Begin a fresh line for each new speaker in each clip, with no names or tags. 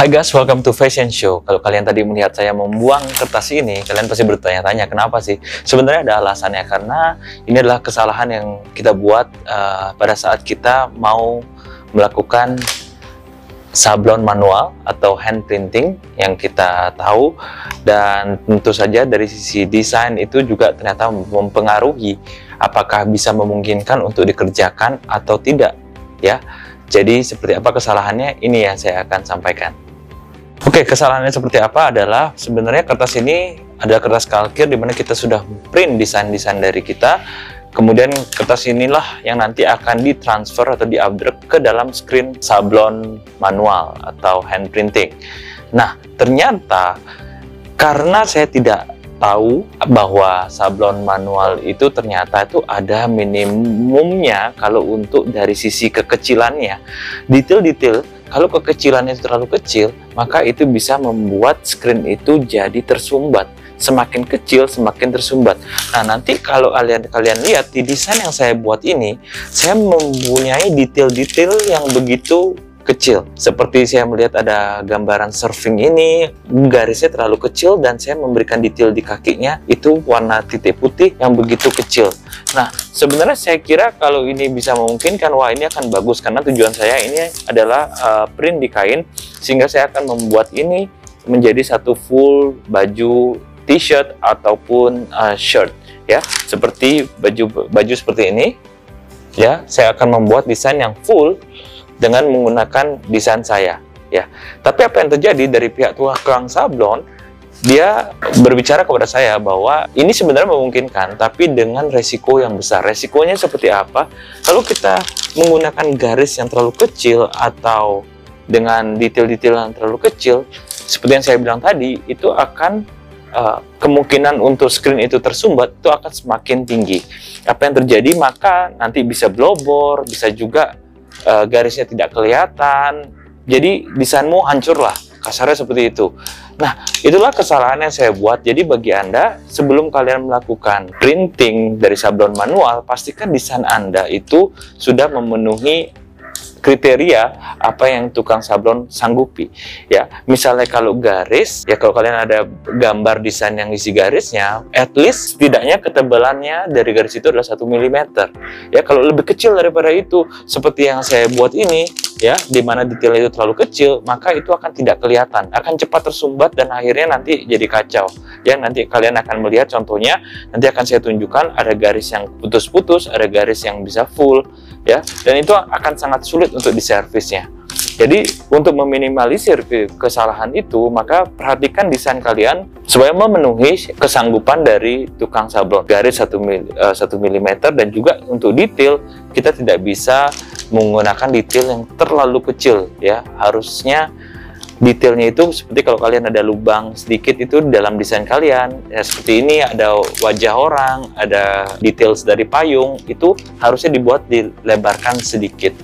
Hai guys, welcome to Fashion Show. Kalau kalian tadi melihat saya membuang kertas ini, kalian pasti bertanya-tanya kenapa sih? Sebenarnya ada alasannya karena ini adalah kesalahan yang kita buat uh, pada saat kita mau melakukan sablon manual atau hand printing yang kita tahu dan tentu saja dari sisi desain itu juga ternyata mempengaruhi apakah bisa memungkinkan untuk dikerjakan atau tidak ya. Jadi seperti apa kesalahannya ini yang saya akan sampaikan. Oke, kesalahannya seperti apa adalah sebenarnya kertas ini ada kertas kalkir di mana kita sudah print desain-desain dari kita. Kemudian kertas inilah yang nanti akan ditransfer atau diupgrade ke dalam screen sablon manual atau hand printing. Nah, ternyata karena saya tidak tahu bahwa sablon manual itu ternyata itu ada minimumnya kalau untuk dari sisi kekecilannya. Detail-detail kalau kekecilannya terlalu kecil, maka itu bisa membuat screen itu jadi tersumbat. Semakin kecil, semakin tersumbat. Nah, nanti kalau kalian kalian lihat di desain yang saya buat ini, saya mempunyai detail-detail yang begitu kecil. Seperti saya melihat ada gambaran surfing ini, garisnya terlalu kecil dan saya memberikan detail di kakinya itu warna titik putih yang begitu kecil. Nah, sebenarnya saya kira kalau ini bisa memungkinkan, wah ini akan bagus karena tujuan saya ini adalah uh, print di kain sehingga saya akan membuat ini menjadi satu full baju t-shirt ataupun uh, shirt ya seperti baju baju seperti ini ya saya akan membuat desain yang full dengan menggunakan desain saya ya. Tapi apa yang terjadi dari pihak tukang sablon dia berbicara kepada saya bahwa ini sebenarnya memungkinkan tapi dengan resiko yang besar. Resikonya seperti apa? Kalau kita menggunakan garis yang terlalu kecil atau dengan detail-detail yang terlalu kecil, seperti yang saya bilang tadi, itu akan uh, kemungkinan untuk screen itu tersumbat itu akan semakin tinggi. Apa yang terjadi maka nanti bisa blobor, bisa juga uh, garisnya tidak kelihatan. Jadi desainmu hancur lah, kasarnya seperti itu. Nah, itulah kesalahan yang saya buat. Jadi bagi Anda, sebelum kalian melakukan printing dari sablon manual, pastikan desain Anda itu sudah memenuhi kriteria apa yang tukang sablon sanggupi. Ya misalnya kalau garis ya kalau kalian ada gambar desain yang isi garisnya at least setidaknya ketebalannya dari garis itu adalah satu milimeter. Ya kalau lebih kecil daripada itu seperti yang saya buat ini ya di mana detail itu terlalu kecil maka itu akan tidak kelihatan akan cepat tersumbat dan akhirnya nanti jadi kacau. Ya nanti kalian akan melihat contohnya nanti akan saya tunjukkan ada garis yang putus-putus ada garis yang bisa full ya dan itu akan sangat sulit untuk diservisnya jadi untuk meminimalisir kesalahan itu, maka perhatikan desain kalian supaya memenuhi kesanggupan dari tukang sablon. Garis 1 mm dan juga untuk detail kita tidak bisa menggunakan detail yang terlalu kecil ya. Harusnya detailnya itu seperti kalau kalian ada lubang sedikit itu dalam desain kalian ya seperti ini ada wajah orang ada details dari payung itu harusnya dibuat dilebarkan sedikit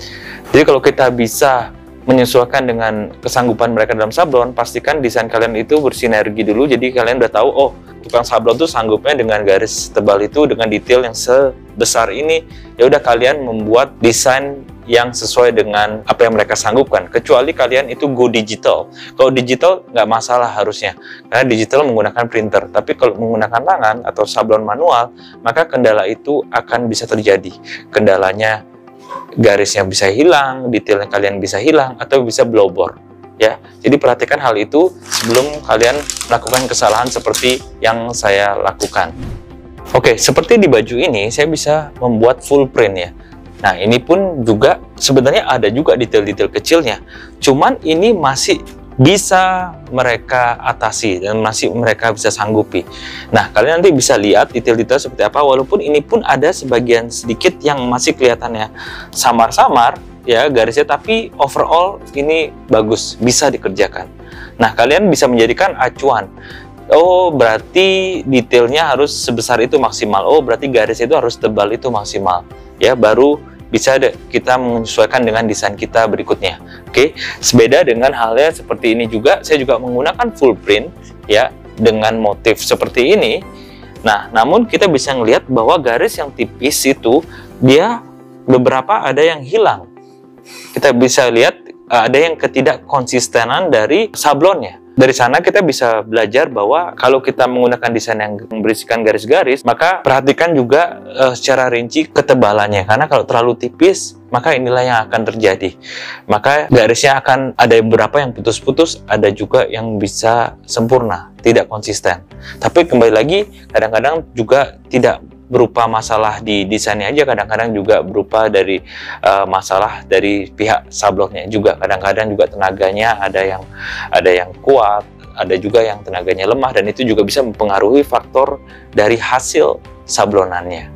jadi kalau kita bisa menyesuaikan dengan kesanggupan mereka dalam sablon, pastikan desain kalian itu bersinergi dulu. Jadi kalian udah tahu, oh tukang sablon tuh sanggupnya dengan garis tebal itu dengan detail yang sebesar ini. Ya udah kalian membuat desain yang sesuai dengan apa yang mereka sanggupkan. Kecuali kalian itu go digital. Kalau digital nggak masalah harusnya, karena digital menggunakan printer. Tapi kalau menggunakan tangan atau sablon manual, maka kendala itu akan bisa terjadi. Kendalanya garisnya bisa hilang, detailnya kalian bisa hilang, atau bisa blowbor. Ya, jadi perhatikan hal itu sebelum kalian melakukan kesalahan seperti yang saya lakukan. Oke, seperti di baju ini, saya bisa membuat full print ya. Nah, ini pun juga sebenarnya ada juga detail-detail kecilnya. Cuman ini masih bisa mereka atasi dan masih mereka bisa sanggupi. Nah, kalian nanti bisa lihat detail-detail seperti apa walaupun ini pun ada sebagian sedikit yang masih kelihatannya samar-samar ya garisnya tapi overall ini bagus, bisa dikerjakan. Nah, kalian bisa menjadikan acuan. Oh, berarti detailnya harus sebesar itu maksimal. Oh, berarti garis itu harus tebal itu maksimal. Ya, baru bisa kita menyesuaikan dengan desain kita berikutnya. Oke, sebeda dengan halnya seperti ini juga, saya juga menggunakan full print ya dengan motif seperti ini. Nah, namun kita bisa melihat bahwa garis yang tipis itu dia beberapa ada yang hilang. Kita bisa lihat uh, ada yang ketidakkonsistenan dari sablonnya. Dari sana kita bisa belajar bahwa kalau kita menggunakan desain yang berisikan garis-garis, maka perhatikan juga uh, secara rinci ketebalannya. Karena kalau terlalu tipis, maka inilah yang akan terjadi. Maka garisnya akan ada beberapa yang putus-putus, ada juga yang bisa sempurna, tidak konsisten. Tapi kembali lagi, kadang-kadang juga tidak berupa masalah di desainnya aja kadang-kadang juga berupa dari uh, masalah dari pihak sablonnya juga. Kadang-kadang juga tenaganya ada yang ada yang kuat ada juga yang tenaganya lemah dan itu juga bisa mempengaruhi faktor dari hasil sablonannya.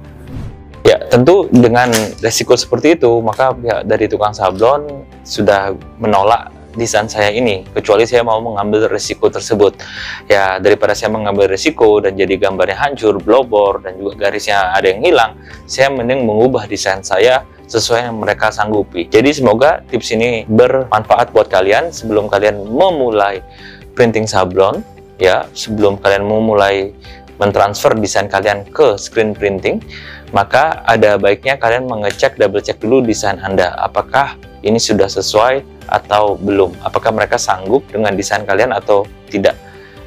Ya tentu dengan resiko seperti itu maka pihak dari tukang sablon sudah menolak desain saya ini kecuali saya mau mengambil resiko tersebut. Ya daripada saya mengambil resiko dan jadi gambarnya hancur blobor dan juga garisnya ada yang hilang saya mending mengubah desain saya sesuai yang mereka sanggupi. Jadi semoga tips ini bermanfaat buat kalian sebelum kalian memulai printing sablon ya sebelum kalian memulai mentransfer desain kalian ke screen printing maka ada baiknya kalian mengecek double check dulu desain Anda. Apakah ini sudah sesuai atau belum? Apakah mereka sanggup dengan desain kalian atau tidak?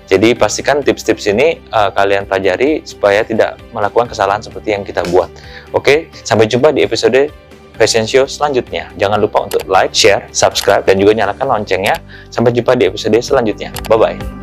Jadi pastikan tips-tips ini uh, kalian pelajari supaya tidak melakukan kesalahan seperti yang kita buat. Oke sampai jumpa di episode Fashion Show selanjutnya. Jangan lupa untuk like, share, subscribe dan juga nyalakan loncengnya. Sampai jumpa di episode selanjutnya. Bye-bye